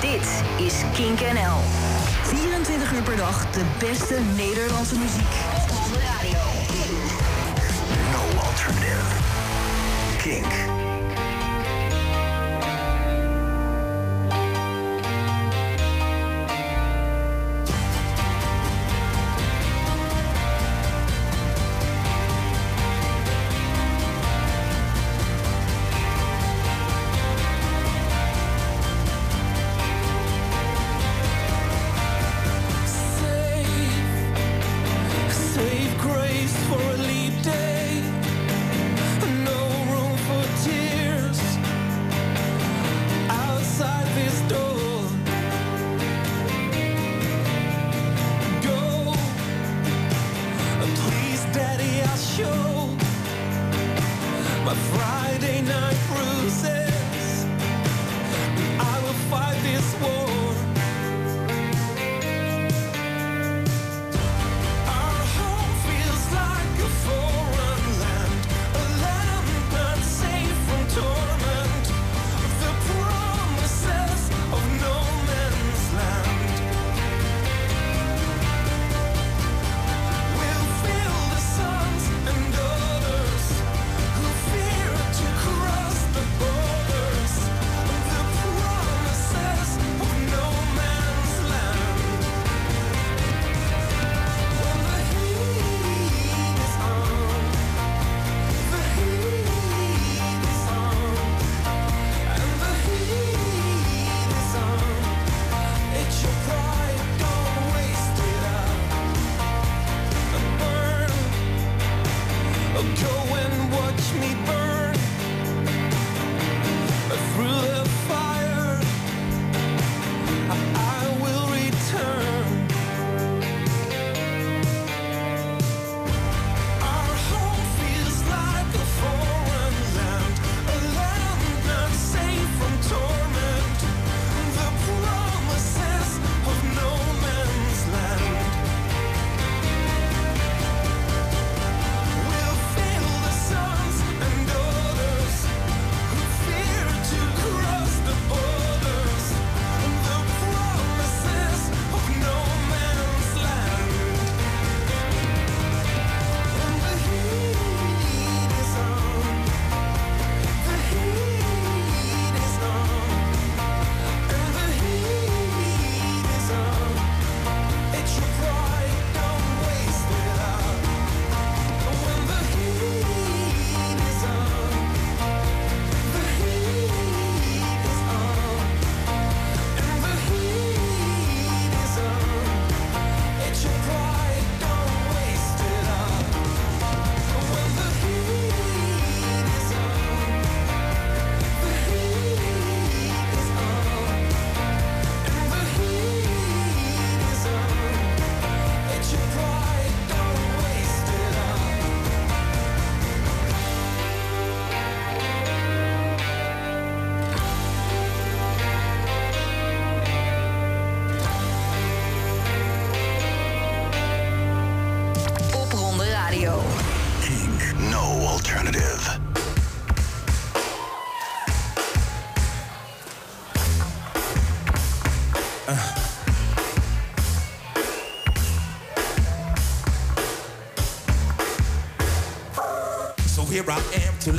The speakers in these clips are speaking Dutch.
Dit is Kink NL. 24 uur per dag de beste Nederlandse muziek. Op de radio. No alternative. Kink.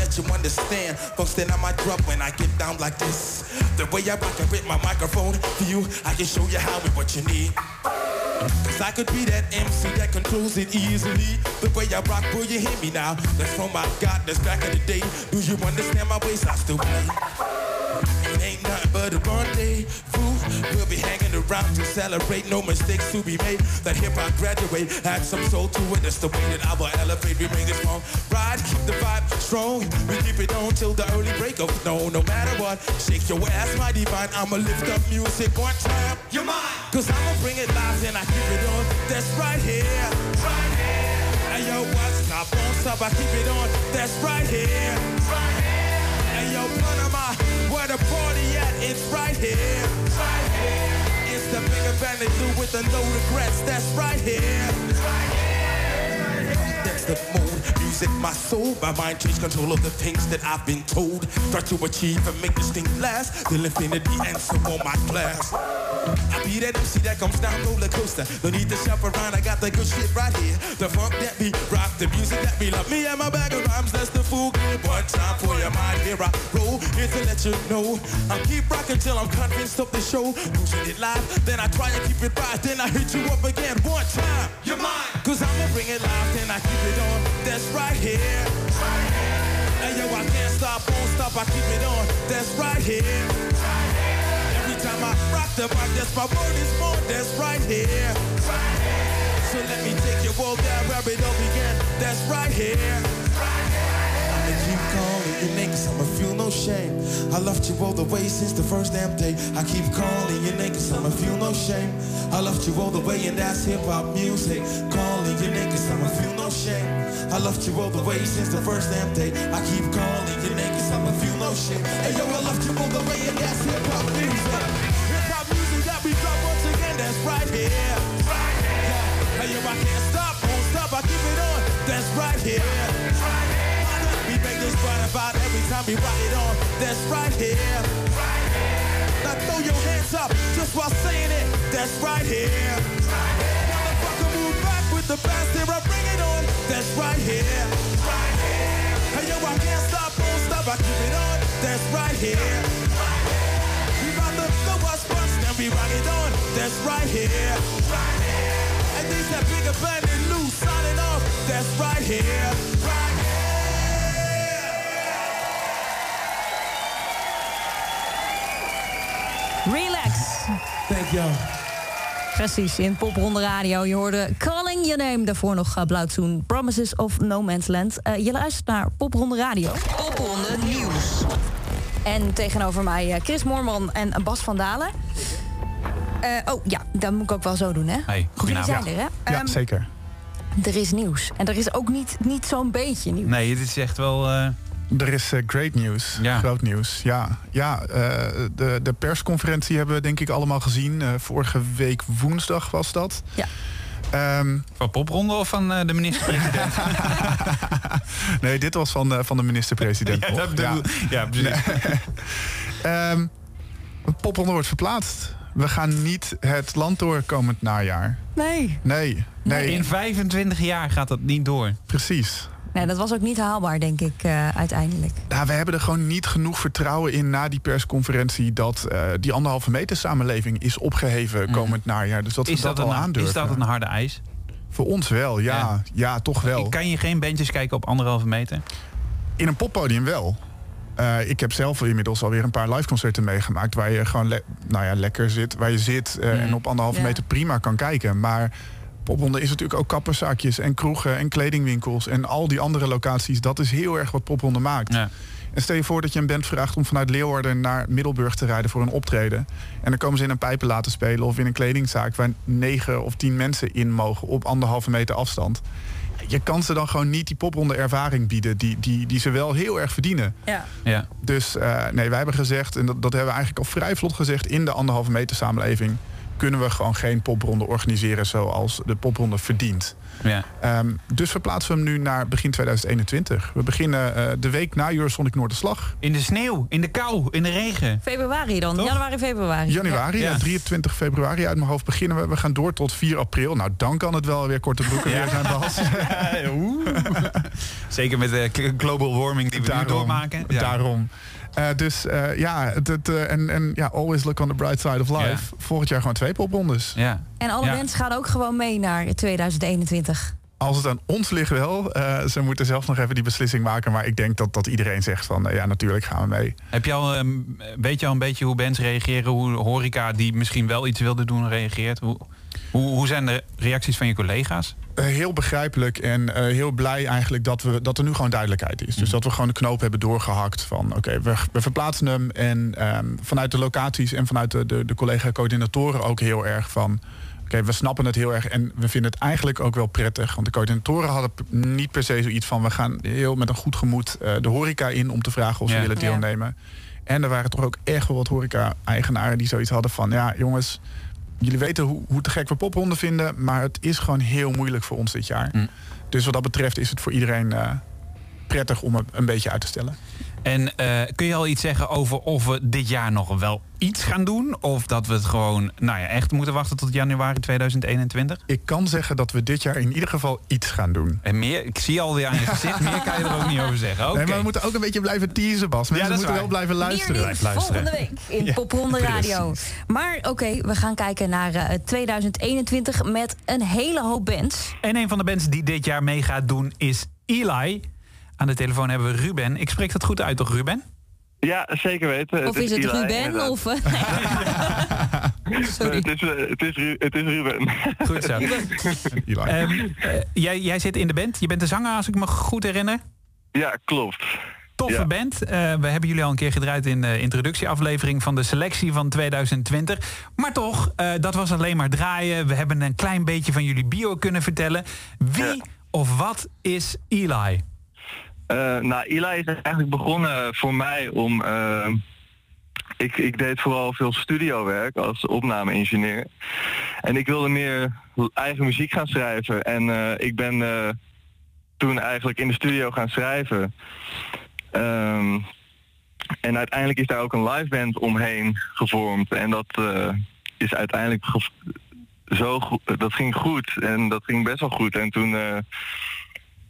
Let you understand. Folks, then I might drop when I get down like this. The way I rock it with my microphone for you, I can show you how and what you need. Cause I could be that MC that controls it easily. The way I rock, will you hear me now? That's oh from my God, that's back in the day. Do you understand my ways? I still play. It ain't nothing but a rendezvous. We'll be hanging around to celebrate. No mistakes to be made. That hip hop graduate. Add some soul to it. That's the way that I will elevate. We bring this long ride. Keep the vibe strong. We keep it on till the early break of no. No matter what. Shake your ass, my divine. I'ma lift up music one time. You're mine. Cause I'ma bring it live and I keep it on. That's right here. Right here. Hey yo, what's up? Won't stop. I keep it on. That's right here. Right here. Hey yo, Panama, where the party at? It's right here. Right here. The bigger band they do with the no regrets. That's right here. Right here. That's constant mode. Music, my soul, my mind change control of the things that I've been told. Try to achieve and make this thing last till infinity and some on my class. I be that MC that comes down roller coaster. No need to shop around, I got the good shit right here. The funk that be rock, the music that be love. Me and my bag of rhymes, that's the fool. One time for your mind, here I roll. Here to let you know. I'll keep rocking till I'm convinced of the show. Losing it live, then I try and keep it right. Then I hit you up again one time. You're mine. Cause I'ma bring it live, then I keep it on. That's right here. Right here. Hey yo, I can't stop, won't stop, I keep it on. That's right here. Right here. Every time I rock the mic, that's my word is born. That's right here. Right here. So let me take you all there where it all began. That's right here. Right here. I'ma keep calling your name cause I'ma feel no shame. I loved you all the way since the first damn day. I keep calling your name cause I'ma feel no shame. I loved you all the way and that's hip hop music. Calling your name cause I'ma feel no shame. I loved you all the way since the first damn day. I keep calling your name cause I'ma feel no shame. Hey yo, I loved you all the way and that's hip hop music. Hip hop music that we drop once again, that's right here. Right here. Hey yo, I can't stop, won't stop, I keep it on. That's right here. Right here. Part about every time we rock it on. That's right here. Right here. Now throw your hands up just while saying it. That's right here. Right here. Motherfucker, move back with the bass here. I bring it on. That's right here. Right here. Hey yo, I can't stop, won't stop. I keep it on. That's right here. Right here. We about to throw us first, then we rock it on. That's right here. Right here. And these that bigger band and loose signing off. That's right. Right here. Thank y'all. Precies, in Popronde Radio. Je hoorde Calling Your Name. Daarvoor nog uh, Blauwtsoen, Promises of No Man's Land. Eh, je luistert naar Popronde Radio. Popronde Nieuws. En tegenover mij eh, Chris Moorman en Bas van Dalen. Eh, oh ja, dat moet ik ook wel zo doen, hè? Hey, goedenavond. er, hè? Ja, Ehm, zeker. er is nieuws. En er is ook niet, niet zo'n beetje nieuws. Nee, dit is echt wel... Er is eh, great nieuws. Ja. Groot nieuws. Ja, ja eh, de, de persconferentie hebben we denk ik allemaal gezien. Eh, vorige week woensdag was dat. Ja. Ehm, van popronde of van eh, de minister-president? nee, dit was van, eh, van de minister-president. ja, dat bedoel- ja, precies. Ehm, Popronde wordt verplaatst. We gaan niet het land door komend najaar. Nee. Nee, nee, In 25 jaar gaat dat niet door. precies. Nee, dat was ook niet haalbaar, denk ik, eh, uiteindelijk. Nou, we hebben er gewoon niet genoeg vertrouwen in na die persconferentie dat eh, die anderhalve meter samenleving is opgeheven komend najaar. Dus dat Mhm. Is we dat, dat, al een, aandurven. is dat een harde eis? Voor ons wel, ja. Ja, Ja. toch wel. Kan je geen bandjes kijken op anderhalve meter? In een poppodium wel. Eh, ik heb zelf inmiddels alweer een paar liveconcerten meegemaakt... waar je gewoon le- nou ja, lekker zit, waar je zit... eh, Mhm. en op anderhalve Ja. meter prima kan kijken. Maar popronde is natuurlijk ook kapperszaakjes en kroegen en kledingwinkels... en al die andere locaties. Dat is heel erg wat popronde maakt. Ja. En stel je voor dat je een band vraagt om vanuit Leeuwarden naar Middelburg te rijden voor een optreden. En dan komen ze in een pijpen laten spelen of in een kledingzaak waar negen of tien mensen in mogen op anderhalve meter afstand. Je kan ze dan gewoon niet die popronde ervaring bieden die, die, die ze wel heel erg verdienen. Ja. Ja. Dus eh, nee, wij hebben gezegd, en dat, dat hebben we eigenlijk al vrij vlot gezegd in de anderhalve meter samenleving, kunnen we gewoon geen popronde organiseren zoals de popronde verdient. Ja. Ehm, dus verplaatsen we hem nu naar begin 2021. We beginnen eh, de week na Eurosonic Noorderslag. In de sneeuw, in de kou, in de regen. Februari dan. Toch? Januari, februari. Januari, Ja. ja. 23 februari uit mijn hoofd beginnen we. We gaan door tot 4 april. Nou, dan kan het wel weer korte broeken weer zijn, Bas. Zeker met de global warming die we nu doormaken. Ja. Daarom. Eh, dus eh, ja, het, het, eh, en, en ja, always look on the bright side of life. Ja. Volgend jaar gewoon twee poprondes. Ja. En alle Ja. mensen gaan ook gewoon mee naar 2021. Als het aan ons ligt wel. Eh, ze moeten zelf nog even die beslissing maken. Maar ik denk dat, dat iedereen zegt van ja, natuurlijk gaan we mee. Heb je al, ehm, weet je al een beetje hoe bands reageren? Hoe de horeca die misschien wel iets wilde doen reageert? Hoe, hoe, hoe zijn de reacties van je collega's? Eh, heel begrijpelijk en eh, heel blij eigenlijk dat, we, dat er nu gewoon duidelijkheid is. Mhm. Dus dat we gewoon de knoop hebben doorgehakt van oké, we, we verplaatsen hem. En ehm, vanuit de locaties en vanuit de, de, de collega-coördinatoren ook heel erg van... Oké, we snappen het heel erg en we vinden het eigenlijk ook wel prettig. Want de coördinatoren hadden niet per se zoiets van... we gaan heel met een goed gemoed eh, de horeca in om te vragen of ze Ja. willen deelnemen. En er waren toch ook echt wel wat horeca-eigenaren die zoiets hadden van... ja jongens, jullie weten hoe, hoe te gek we popronde vinden, maar het is gewoon heel moeilijk voor ons dit jaar. Mm. Dus wat dat betreft is het voor iedereen eh, prettig om het een beetje uit te stellen. En eh, kun je al iets zeggen over of we dit jaar nog wel iets gaan doen? Of dat we het gewoon, nou ja, echt moeten wachten tot januari 2021? Ik kan zeggen dat we dit jaar in ieder geval iets gaan doen. En meer, ik zie alweer aan je gezicht, meer kan je er ook niet over zeggen. Oké. Nee, maar we moeten ook een beetje blijven teasen, Bas. Mensen dat is moeten wel blijven luisteren. volgende week in Ja, Popronde Radio. precies. Maar oké, we gaan kijken naar eh, 2021 met een hele hoop bands. En een van de bands die dit jaar mee gaat doen is Eli. Aan de telefoon hebben we Ruben. Ik spreek dat goed uit, toch Ruben? Ja, zeker weten. Of is het Ruben inderdaad. of... eh, Nee. Het is, eh, het, is, Ru- het is Ruben. Goed zo. Eli. Ehm, eh, jij, jij zit in de band. Je bent de zanger, als ik me goed herinner. ja, klopt. Toffe Ja. band. Eh, we hebben jullie al een keer gedraaid in de introductieaflevering van de selectie van 2020. Maar toch, eh, dat was alleen maar draaien. We hebben een klein beetje van jullie bio kunnen vertellen. Wie Ja. of wat is Eli? Eh, nou, Eli is eigenlijk begonnen voor mij om... eh, ik, ik deed vooral veel studiowerk als opname-ingenieur. En ik wilde meer eigen muziek gaan schrijven. En eh, ik ben toen eigenlijk in de studio gaan schrijven. Ehm, en uiteindelijk is daar ook een live band omheen gevormd. En dat is uiteindelijk zo goed. Dat ging goed. En dat ging best wel goed. En toen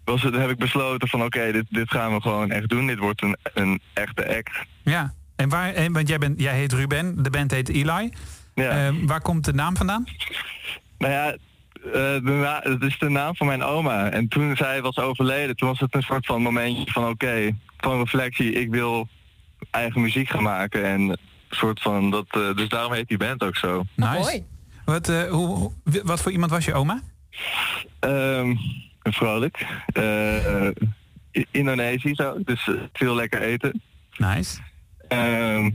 was het, heb ik besloten van oké, dit, dit gaan we gewoon echt doen. Dit wordt een, een echte act. Ja, en waar, en, want jij, bent, jij heet Ruben, de band heet Eli. Ja. Eh, waar komt de naam vandaan? Nou ja, eh, de na- het is de naam van mijn oma. En toen zij was overleden, toen was het een soort van momentje van oké, van reflectie, ik wil eigen muziek gaan maken. En een soort van dat, eh, dus daarom heet die band ook zo. Nice. mooi. Wat, eh, hoe, hoe- wat voor iemand was je oma? Ehm vrolijk. Eh, eh, I- Indonesisch ook, dus eh, veel lekker eten. Nice. Ehm,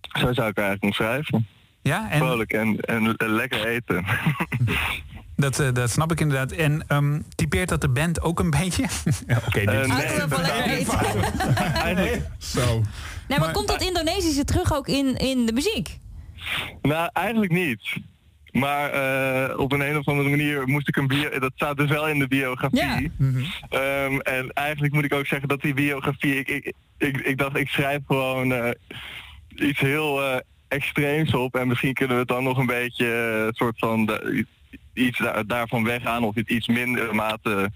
zo zou ik haar eigenlijk omschrijven. Ja, en Vrolijk en, en lekker eten. dat, dat snap ik inderdaad. En ehm, typeert dat de band ook een beetje? Ja, Oké, dit- eten. eigenlijk, Zo. Nee, maar, Maar- komt dat Indonesische terug ook in, in de muziek? Nou, eigenlijk niet. Maar eh, op een, een of andere manier moest ik een bio... Dat staat dus wel in de biografie. Ja. Ehm, en eigenlijk moet ik ook zeggen dat die biografie... Ik, ik, ik, ik dacht, ik schrijf gewoon eh, iets heel eh, extreems op. En misschien kunnen we het dan nog een beetje soort van... de- iets daar, daarvan weggaan of iets minder mate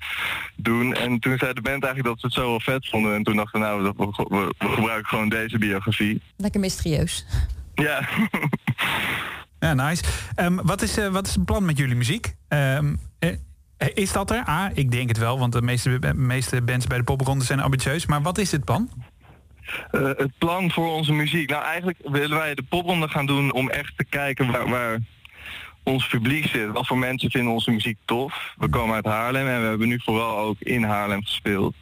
doen. En toen zei de band eigenlijk dat ze het zo wel vet vonden. En toen dachten we, nou, we, we, we gebruiken gewoon deze biografie. Lekker mysterieus. Ja. Ja, nice. Ehm, wat, is, eh, wat is het plan met jullie muziek? Ehm, eh, is dat er? Ah, ik denk het wel, want de meeste, meeste bands bij de popronde zijn ambitieus. Maar wat is het plan? Eh, het plan voor onze muziek. Nou, eigenlijk willen wij de popronde gaan doen om echt te kijken waar, waar ons publiek zit. Wat voor mensen vinden onze muziek tof. We komen uit Haarlem en we hebben nu vooral ook in Haarlem gespeeld.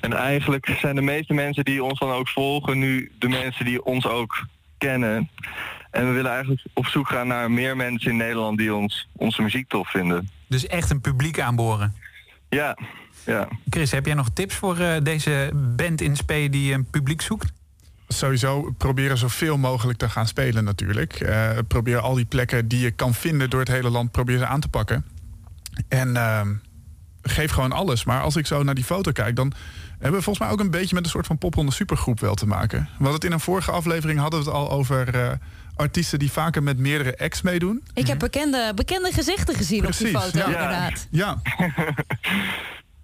En eigenlijk zijn de meeste mensen die ons dan ook volgen nu de mensen die ons ook kennen. En we willen eigenlijk op zoek gaan naar meer mensen in Nederland die ons, onze muziek tof vinden. Dus echt een publiek aanboren. Ja, ja. Chris, heb jij nog tips voor eh, deze band in spe die een publiek zoekt? Sowieso proberen zoveel mogelijk te gaan spelen natuurlijk. Eh, probeer al die plekken die je kan vinden door het hele land, probeer ze aan te pakken. En ehm, geef gewoon alles. Maar als ik zo naar die foto kijk, dan hebben we volgens mij ook een beetje met een soort van popronde supergroep wel te maken. Hadden het in een vorige aflevering hadden we het al over eh, artiesten die vaker met meerdere acts meedoen. Ik heb bekende, bekende gezichten gezien op die foto, ja. inderdaad. Ja,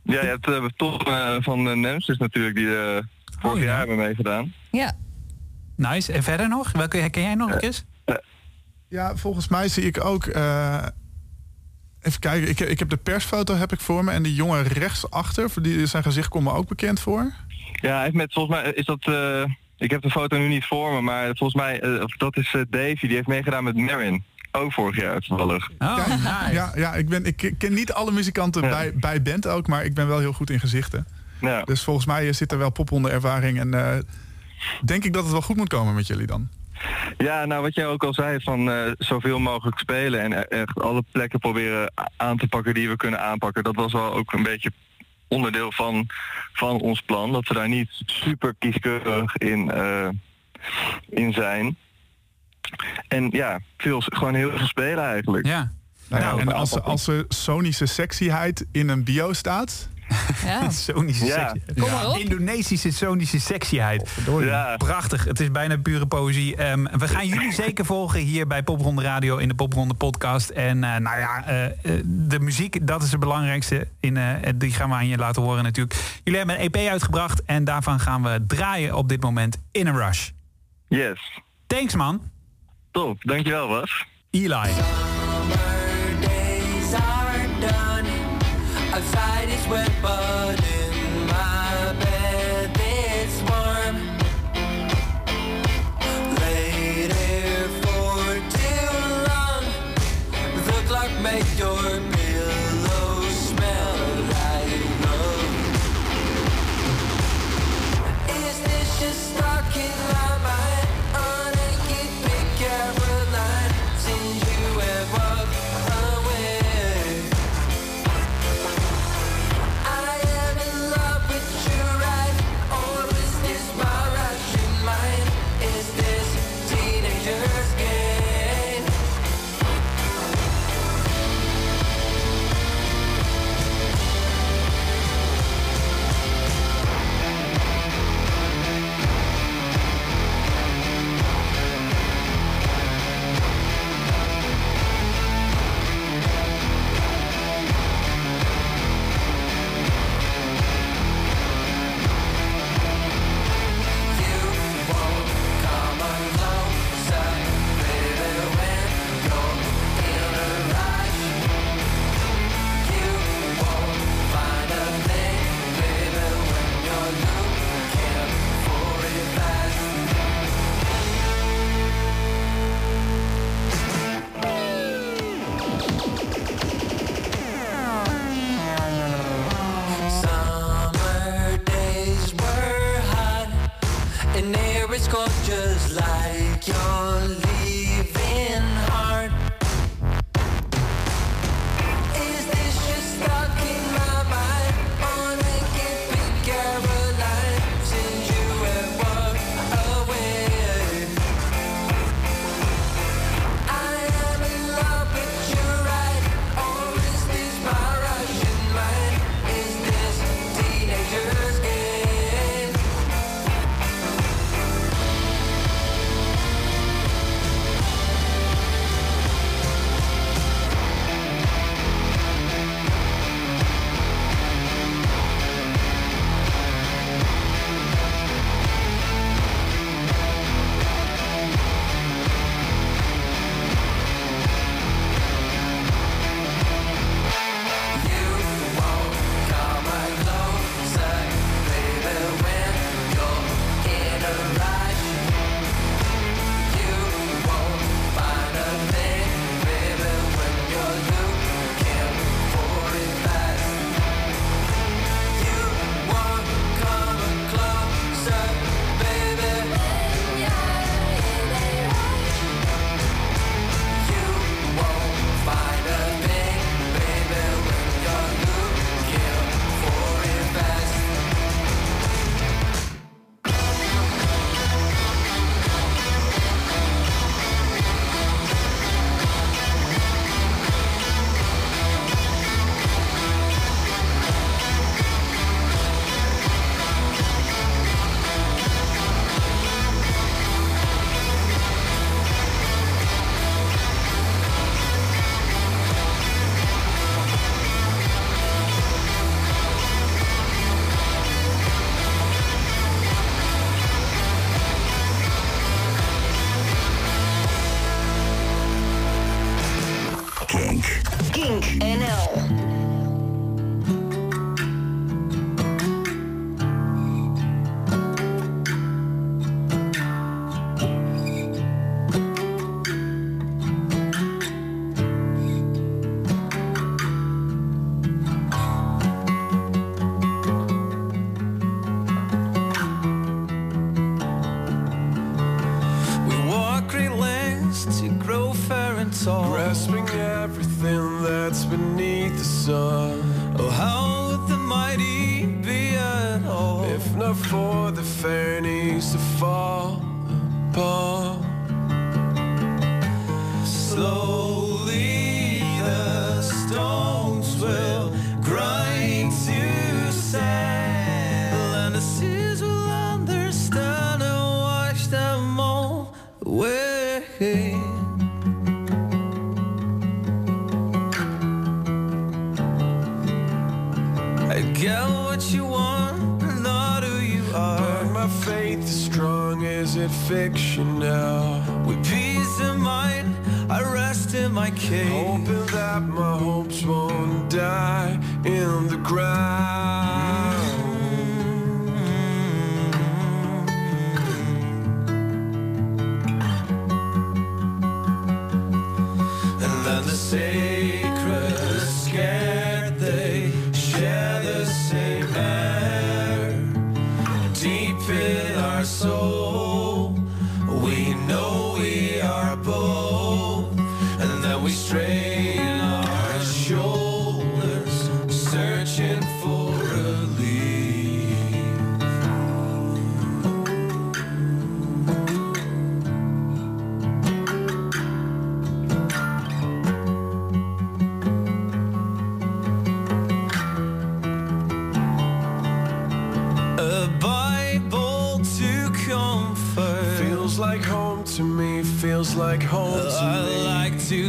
Ja, je hebt uh, toch uh, van uh, Nemesis natuurlijk die uh, vorig ja. jaar hebben meegedaan. Ja. Nice. En verder nog? Welke herken jij nog, Chris? ja volgens mij zie ik ook... eh, even kijken, ik, ik heb de persfoto heb ik voor me en die jongen rechtsachter, voor die, zijn gezicht komt me ook bekend voor. Ja, hij heeft met, volgens mij is dat... ik heb de foto nu niet voor me, maar volgens mij, eh, dat is Davy, die heeft meegedaan met Marin. Ook vorig jaar toevallig. Oh, Kijk, nice. ja, ja ik, ben, ik ken niet alle muzikanten Ja. bij, bij band ook, maar ik ben wel heel goed in gezichten. Ja. Dus volgens mij eh, zit er wel popronde ervaring en eh, denk ik dat het wel goed moet komen met jullie dan. ja, nou wat jij ook al zei, van eh, zoveel mogelijk spelen en echt alle plekken proberen aan te pakken die we kunnen aanpakken. Dat was wel ook een beetje onderdeel van, van ons plan. Dat we daar niet super kieskeurig in, eh, in zijn. En ja, veel, gewoon heel veel spelen eigenlijk. Ja. Nou, nou en nou, als, als er sonische sexyheid in een bio staat, Ja. Kom maar op. Indonesische sonische sexyheid. Ja. Prachtig. Het is bijna pure poëzie. Um, we gaan jullie zeker volgen hier bij Popronde Radio in de Popronde podcast. En eh, nou ja, eh, eh, de muziek, dat is het belangrijkste. In, die gaan we aan je laten horen natuurlijk. Jullie hebben een EP uitgebracht en daarvan gaan we draaien op dit moment in een rush. Yes. Thanks man. Top, dankjewel Bas. Eli. wet by. fair to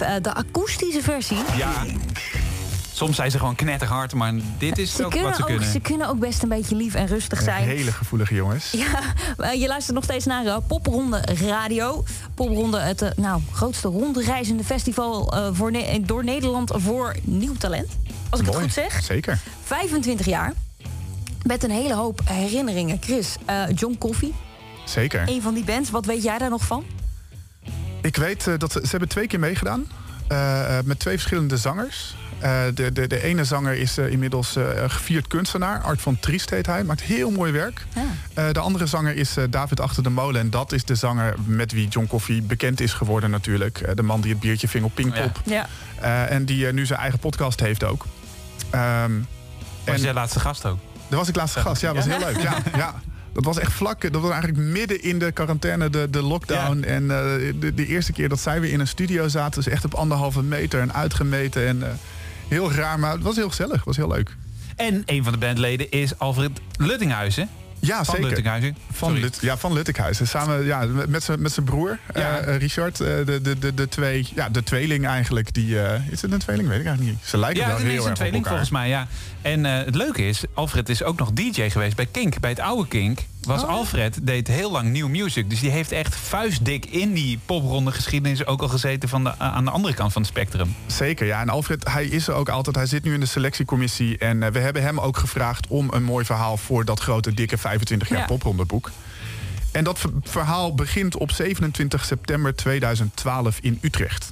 Eh, de akoestische versie. Ja. Soms zijn ze gewoon knetterhard, maar dit is Ze ook wat ze ook, kunnen. ze kunnen ook best een beetje lief en rustig zijn. Hele gevoelige jongens. Ja, je luistert nog steeds naar eh, Popronde Radio. Popronde, het eh, nou, grootste rondreizende festival voor Ne- door Nederland voor nieuw talent. Als ik Mooi. het goed zeg. Zeker. 25 jaar. Met een hele hoop herinneringen. Chris, John Coffee, Zeker. een van die bands. Wat weet jij daar nog van? Ik weet eh, dat ze, ze hebben twee keer meegedaan. eh, eh, met twee verschillende zangers. Eh, de, de, de ene zanger is eh, inmiddels eh, gevierd kunstenaar. Art van Triest heet hij. Maakt heel mooi werk. Ja. Eh, de andere zanger is eh, David Achter de Molen. En dat is de zanger met wie John Coffee bekend is geworden natuurlijk. Eh, de man die het biertje ving op Pinkpop. Ja. Eh, en die nu zijn eigen podcast heeft ook. Ehm, Was jij laatste gast ook? daar was ik laatste gast. Ja, dat was heel leuk. Ja, ja. Dat was echt vlak. Dat was eigenlijk midden in de quarantaine, de, de lockdown. En eh, de, de eerste keer dat zij weer in een studio zaten, dus echt op anderhalve meter en uitgemeten. En eh, heel raar, maar het was heel gezellig. Het was heel leuk. En een van de bandleden is Alfred Luttinghuizen. Ja, Van zeker. Luttinghuizen. Van. Lut, ja, van Luttikhuizen. Samen ja, met zijn met zijn broer, Ja. eh, Richard. de, de, de, de, twee, ja, de tweeling eigenlijk. Die, is het een tweeling? Weet ik eigenlijk niet. Ze lijken Ja, wel het heel is een erg op tweeling elkaar. volgens mij, ja. En eh, het leuke is, Alfred is ook nog DJ geweest bij Kink, bij het oude Kink. was Oh. Alfred, deed heel lang nieuw music. Dus die heeft echt vuistdik in die popronde geschiedenis ook al gezeten van de, aan de andere kant van het spectrum. Zeker, ja. En Alfred, hij is er ook altijd. Hij zit nu in de selectiecommissie. En eh, we hebben hem ook gevraagd om een mooi verhaal voor dat grote, dikke 25 jaar Ja. poprondeboek. En dat ver- verhaal begint op 27 september 2012 in Utrecht.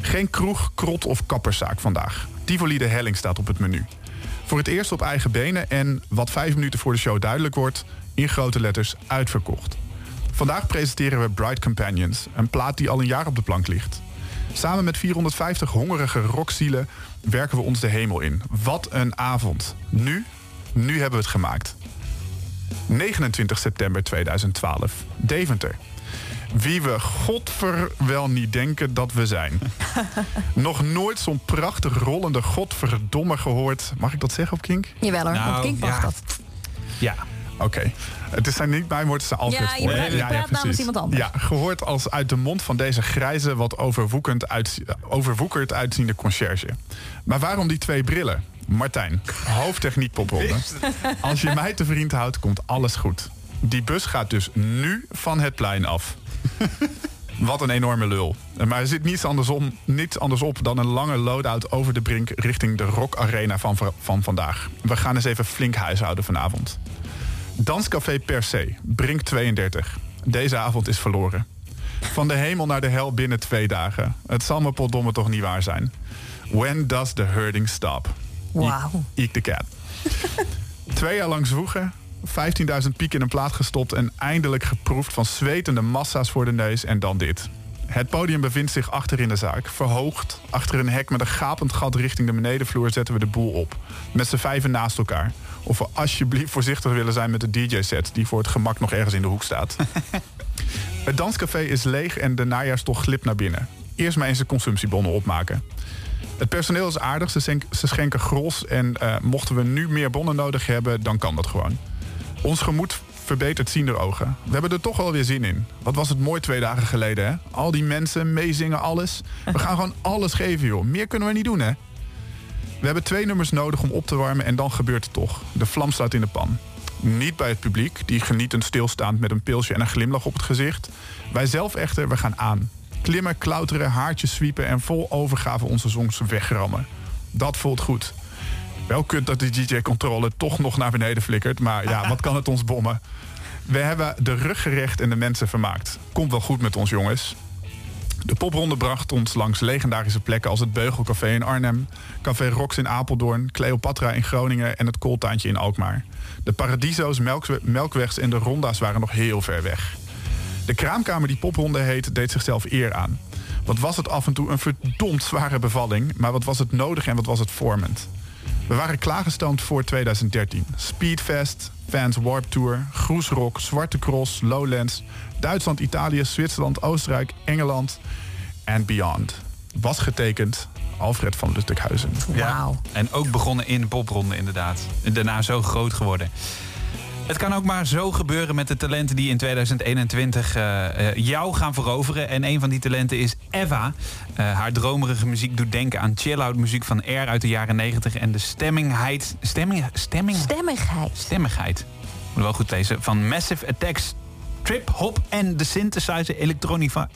Geen kroeg, krot of kapperszaak vandaag. Tivoli de Helling staat op het menu. Voor het eerst op eigen benen en, wat vijf minuten voor de show duidelijk wordt... in grote letters uitverkocht. Vandaag presenteren we Bright Companions, een plaat die al een jaar op de plank ligt. Samen met 450 hongerige rockzielen werken we ons de hemel in. Wat een avond. Nu, nu hebben we het gemaakt. 29 september 2012, Deventer. Wie we godver wel niet denken dat we zijn. Nog nooit zo'n prachtig rollende godverdomme gehoord. Mag ik dat zeggen op Kink? Jawel hoor, Nou, op Kink mag ja. dat. Ja. Oké. Het zijn niet mijn woorden, het zijn Alfred Ja, je praat- je praat namens precies. iemand anders. Ja, gehoord als uit de mond van deze grijze, wat overwoekend uit, overwoekerd uitziende conciërge. Maar waarom die twee brillen? Martijn, hoofdtechniek popronde. Als je mij te vriend houdt, komt alles goed. Die bus gaat dus nu van het plein af. Wat een enorme lul. Maar er zit niets, andersom, niets anders op dan een lange loadout over de brink richting de Rock Arena van, van vandaag. We gaan eens even flink huishouden vanavond. Danscafé per se, Brink 32. Deze avond is verloren. Van de hemel naar de hel binnen twee dagen. Het zal me potdomme toch niet waar zijn. When does the herding stop? Wauw. Eek de cat. Twee jaar lang zwoegen, 15.000 piek in een plaat gestopt... en eindelijk geproefd van zwetende massa's voor de neus en dan dit. Het podium bevindt zich achter in de zaak. Verhoogd, achter een hek met een gapend gat richting de benedenvloer... zetten we de boel op. Met z'n vijven naast elkaar. Of we alsjeblieft voorzichtig willen zijn met de DJ-set... die voor het gemak nog ergens in de hoek staat. Het danscafé is leeg en de najaarstocht glipt naar binnen. Eerst maar eens de consumptiebonnen opmaken. Het personeel is aardig, ze, schenk- ze schenken gros... en eh, mochten we nu meer bonnen nodig hebben, dan kan dat gewoon. Ons gemoed verbetert ziender ogen. We hebben er toch wel weer zin in. Wat was het mooi twee dagen geleden, hè? Al die mensen, meezingen, alles. We gaan gewoon alles geven, joh. Meer kunnen we niet doen, hè? We hebben twee nummers nodig om op te warmen en dan gebeurt het toch. De vlam staat in de pan. Niet bij het publiek, die genietend stilstaand met een pilsje en een glimlach op het gezicht. Wij zelf echter, we gaan aan. Klimmen, klauteren, haartjes zwiepen en vol overgave onze songs wegrammen. Dat voelt goed. Wel kut dat de DJ-controle toch nog naar beneden flikkert, maar ja, wat kan het ons bommen? We hebben de rug gerecht en de mensen vermaakt. Komt wel goed met ons, jongens. De popronde bracht ons langs legendarische plekken als het Beugelcafé in Arnhem, Café Rox in Apeldoorn, Cleopatra in Groningen en het Kooltuintje in Alkmaar. De Paradiso's, Melkwe- Melkwegs en de Ronda's waren nog heel ver weg. De kraamkamer die popronde heet, deed zichzelf eer aan. Wat was het af en toe een verdomd zware bevalling, maar wat was het nodig en wat was het vormend. We waren klaargestoomd voor 2013. Speedfest, Fans Warp Tour, Groesrock, Zwarte Cross, Lowlands, Duitsland, Italië, Zwitserland, Oostenrijk, Engeland en beyond. Was getekend Alfred van Lustighuizen. Wauw. En ook begonnen in de popronde inderdaad. En daarna zo groot geworden. Het kan ook maar zo gebeuren met de talenten die in 2021 eh, eh, jou gaan veroveren. En een van die talenten is Eva. Eh, haar dromerige muziek doet denken aan chill-out muziek van Air uit de jaren 90. En de stemmingheid... Stemming, stemming, Stemmigheid. stemmigheid. Moet wel goed lezen. Van Massive Attacks, Trip Hop en de synthesizer elektronica.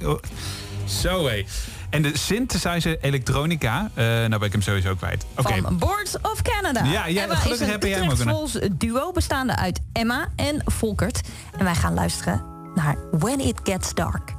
Zo hé. En de synthesizer elektronica, eh nou ben ik hem sowieso kwijt. Oké, Van Boards of Canada. Ja, ja, Emma gelukkig is heb jij hem ook Utrechts-Vols duo bestaande uit Emma en Volkert. En wij gaan luisteren naar When It Gets Dark.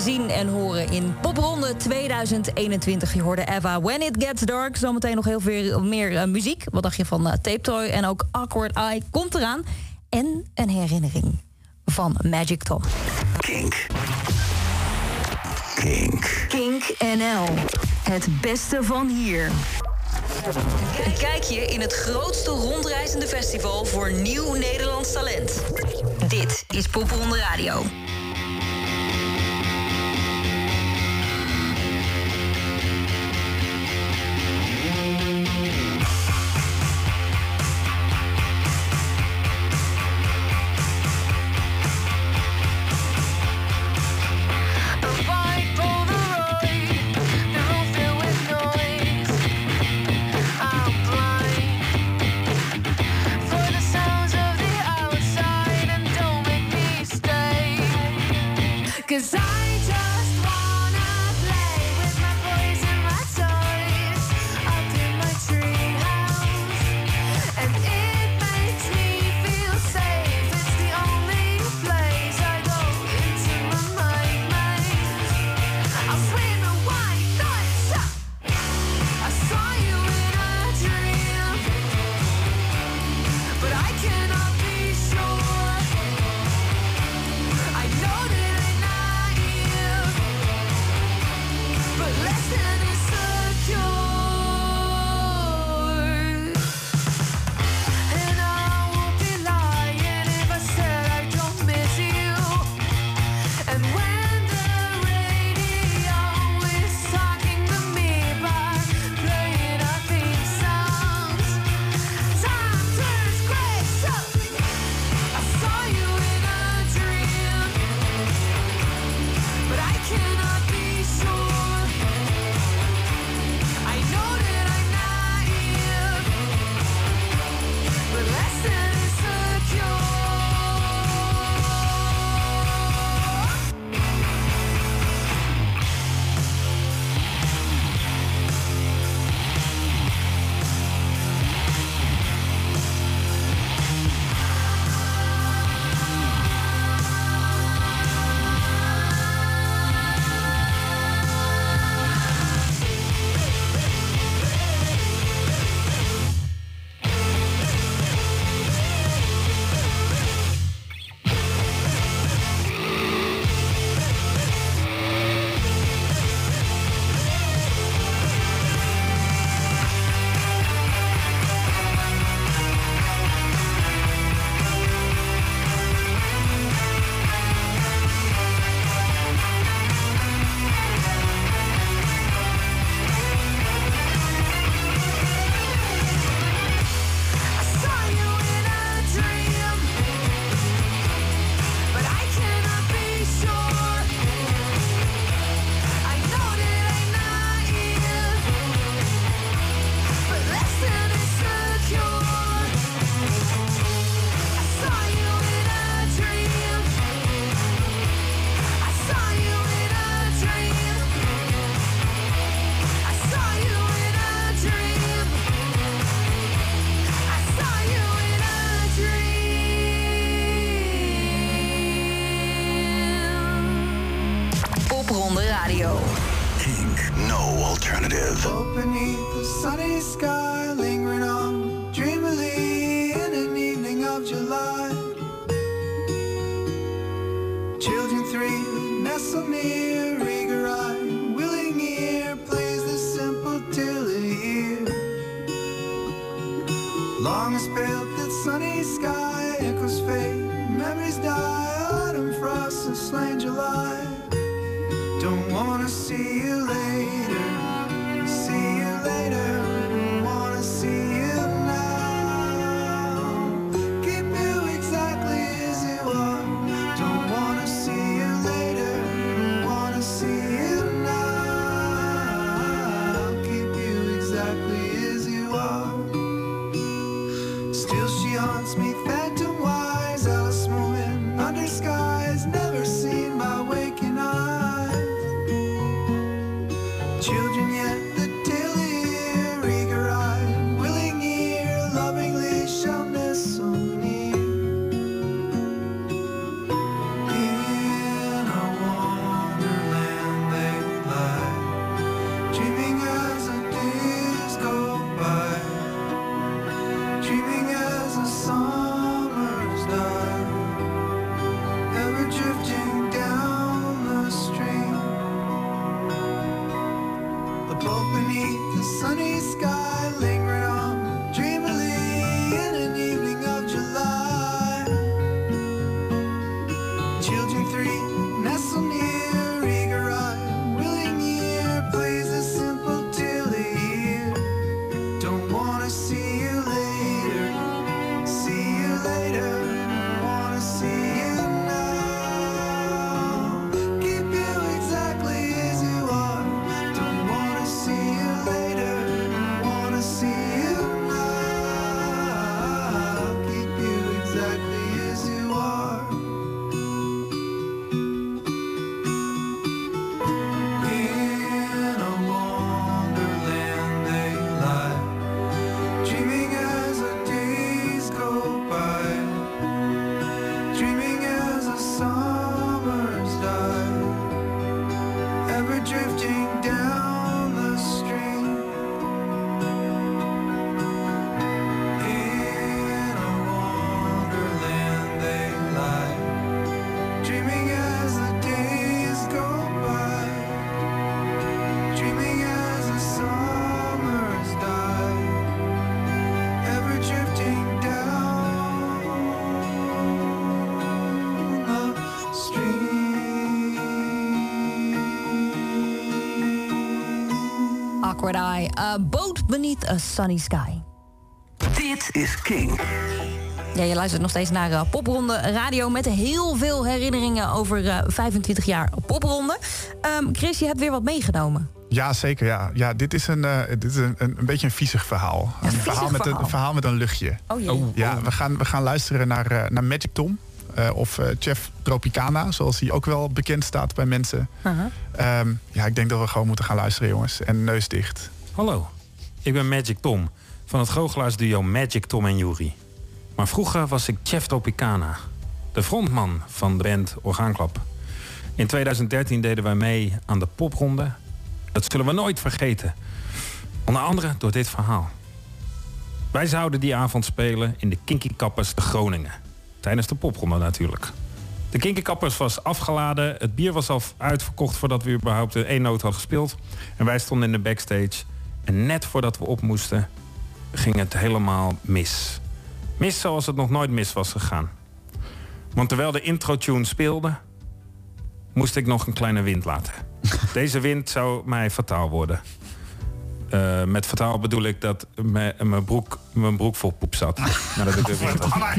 zien en horen in Popronde 2021. Je hoorde Eva When It Gets Dark. Zometeen nog heel veel meer eh, muziek. Wat dacht je van eh, Tape Toy? En ook Awkward Eye komt eraan. En een herinnering van Magic Tom. Kink. Kink. Kink NL. Het beste van hier. Kijk je in het grootste rondreizende festival voor nieuw Nederlands talent. Dit is Popronde Radio. Boat beneath a sunny sky. Dit is King. Ja, je luistert nog steeds naar eh, Popronde Radio met heel veel herinneringen over eh, 25 jaar Popronde. Ehm, Chris, je hebt weer wat meegenomen. Ja, zeker. Ja. Ja, dit is een, eh, dit is een, een, een beetje een viezig verhaal. een, viezig verhaal met een, verhaal. een verhaal met een luchtje. Oh jee. Ja, we gaan, we gaan luisteren naar, eh, naar Magic Tom. eh, of eh, Chef Tropicana, zoals hij ook wel bekend staat bij mensen. Ehm, ja, ik denk dat we gewoon moeten gaan luisteren, jongens. En neus dicht. Hallo, ik ben Magic Tom van het goochelaarsduo Magic Tom en Yuri. Maar vroeger was ik Chef Tropicana, de frontman van de band Orgaanklap. In 2013 deden wij mee aan de popronde. Dat zullen we nooit vergeten. Onder andere door dit verhaal. Wij zouden die avond spelen in de Kinky Kappers te Groningen. Tijdens de popronde natuurlijk. De Kinky Kappers was afgeladen. Het bier was al uitverkocht voordat we überhaupt de één noot hadden gespeeld. En wij stonden in de backstage. En net voordat we op moesten, ging het helemaal mis. Mis zoals het nog nooit mis was gegaan. Want terwijl de intro-tune speelde, moest ik nog een kleine wind laten. Deze wind zou mij fataal worden. Eh, met fataal bedoel ik dat mijn broek, mijn broek vol poep zat. Nadat ik de wind had.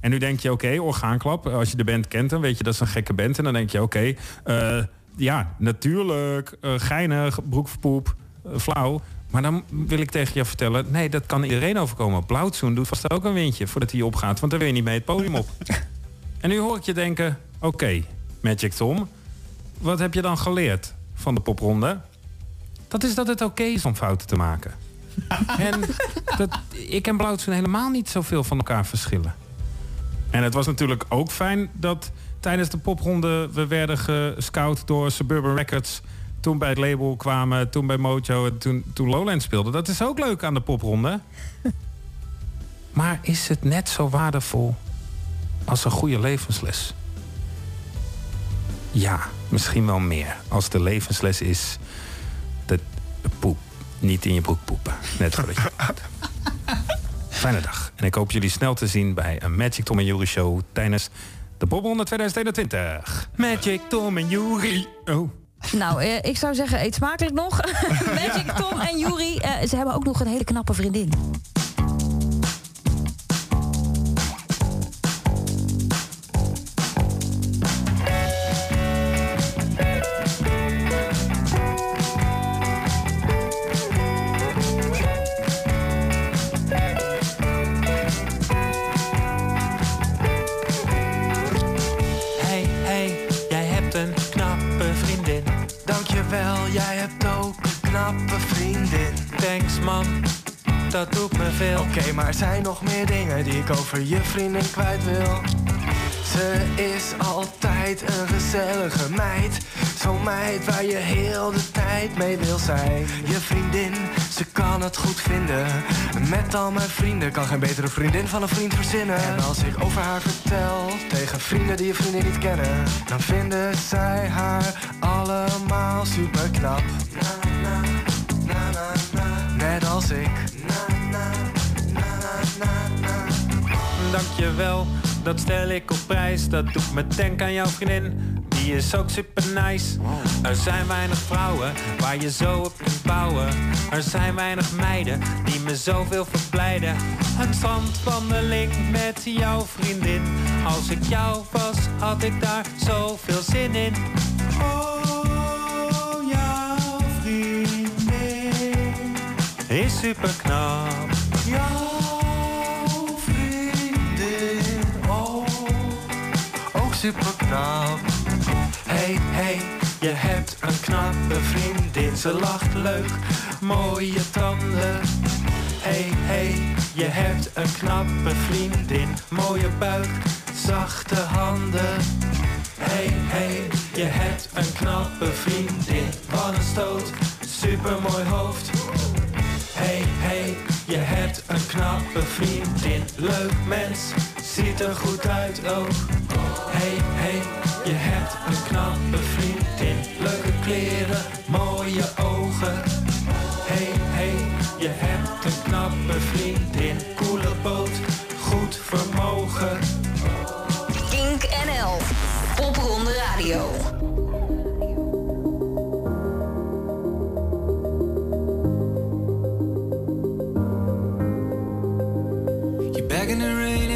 En nu denk je, oké, orgaanklap. Als je de band kent, dan weet je dat is een gekke band. En dan denk je, oké, eh, ja, natuurlijk, eh, geinig, broek voor poep, flauw. Maar dan wil ik tegen je vertellen, nee, dat kan iedereen overkomen. Blauwtsoen doet vast ook een windje voordat hij opgaat. Want dan wil je niet mee het podium op. en nu hoor ik je denken, oké, Magic Tom, wat heb je dan geleerd van de popronde? Dat is dat het oké is om fouten te maken. en dat, ik en Blauwtsoen helemaal niet zoveel van elkaar verschillen. En het was natuurlijk ook fijn dat tijdens de popronde we werden gescout door Suburban Records. Toen bij het label kwamen, toen bij Mojo en toen, toen Lowland speelde. Dat is ook leuk aan de popronde. Maar is het net zo waardevol als een goede levensles? Ja, misschien wel meer. Als de levensles is dat poep niet in je broek poepen. Net voordat je. Fijne dag. En ik hoop jullie snel te zien bij een Magic Tom en Jury show tijdens de Popronde 2021. Magic Tom en Jury. Oh. Nou, eh, ik zou zeggen, eet smakelijk nog. Magic Tom en Yuri, eh, ze hebben ook nog een hele knappe vriendin. Dat me veel. Oké, maar er zijn nog meer dingen die ik over je vriendin kwijt wil. Ze is altijd een gezellige meid. Zo'n meid waar je heel de tijd mee wil zijn. Je vriendin, ze kan het goed vinden. Met al mijn vrienden kan geen betere vriendin van een vriend verzinnen. En als ik over haar vertel tegen vrienden die je vriendin niet kennen, dan vinden zij haar allemaal super knap. Dankjewel, dat stel ik op prijs. Dat doet me denken aan jouw vriendin. Die is ook super nice. Er zijn weinig vrouwen waar je zo op kunt bouwen. Er zijn weinig meiden die me zoveel verblijden. Een strandwandeling met jouw vriendin. Als ik jou was, had ik daar zoveel zin in. Oh, jouw vriendin is super knap. Jouw super knap. Hey, hey, je hebt een knappe vriendin. Ze lacht leuk, mooie tanden. Hey, hey, je hebt een knappe vriendin. Mooie buik, zachte handen. Hey, hey, je hebt een knappe vriendin. Wat een stoot, supermooi hoofd. Hey, hey, je hebt een knappe vriendin. Leuk mens ziet er goed uit ook. Hey, hey, je hebt een knappe vriendin. Leuke kleren, mooie ogen. Hey, hey, je hebt een knappe vriendin. Koele boot, goed vermogen. Kink NL, Popronde Radio. In the rain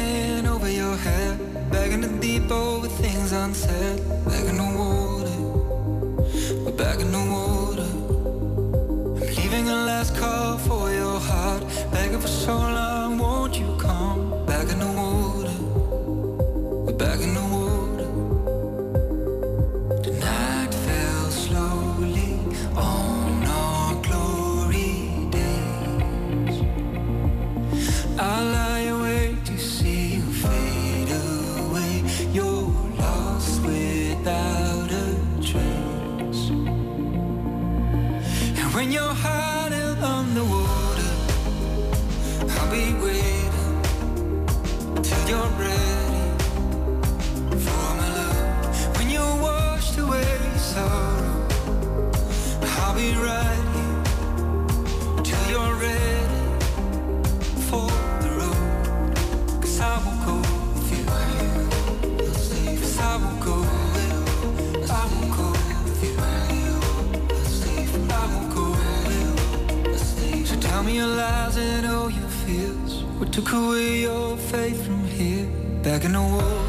took away your faith from here, back in the war.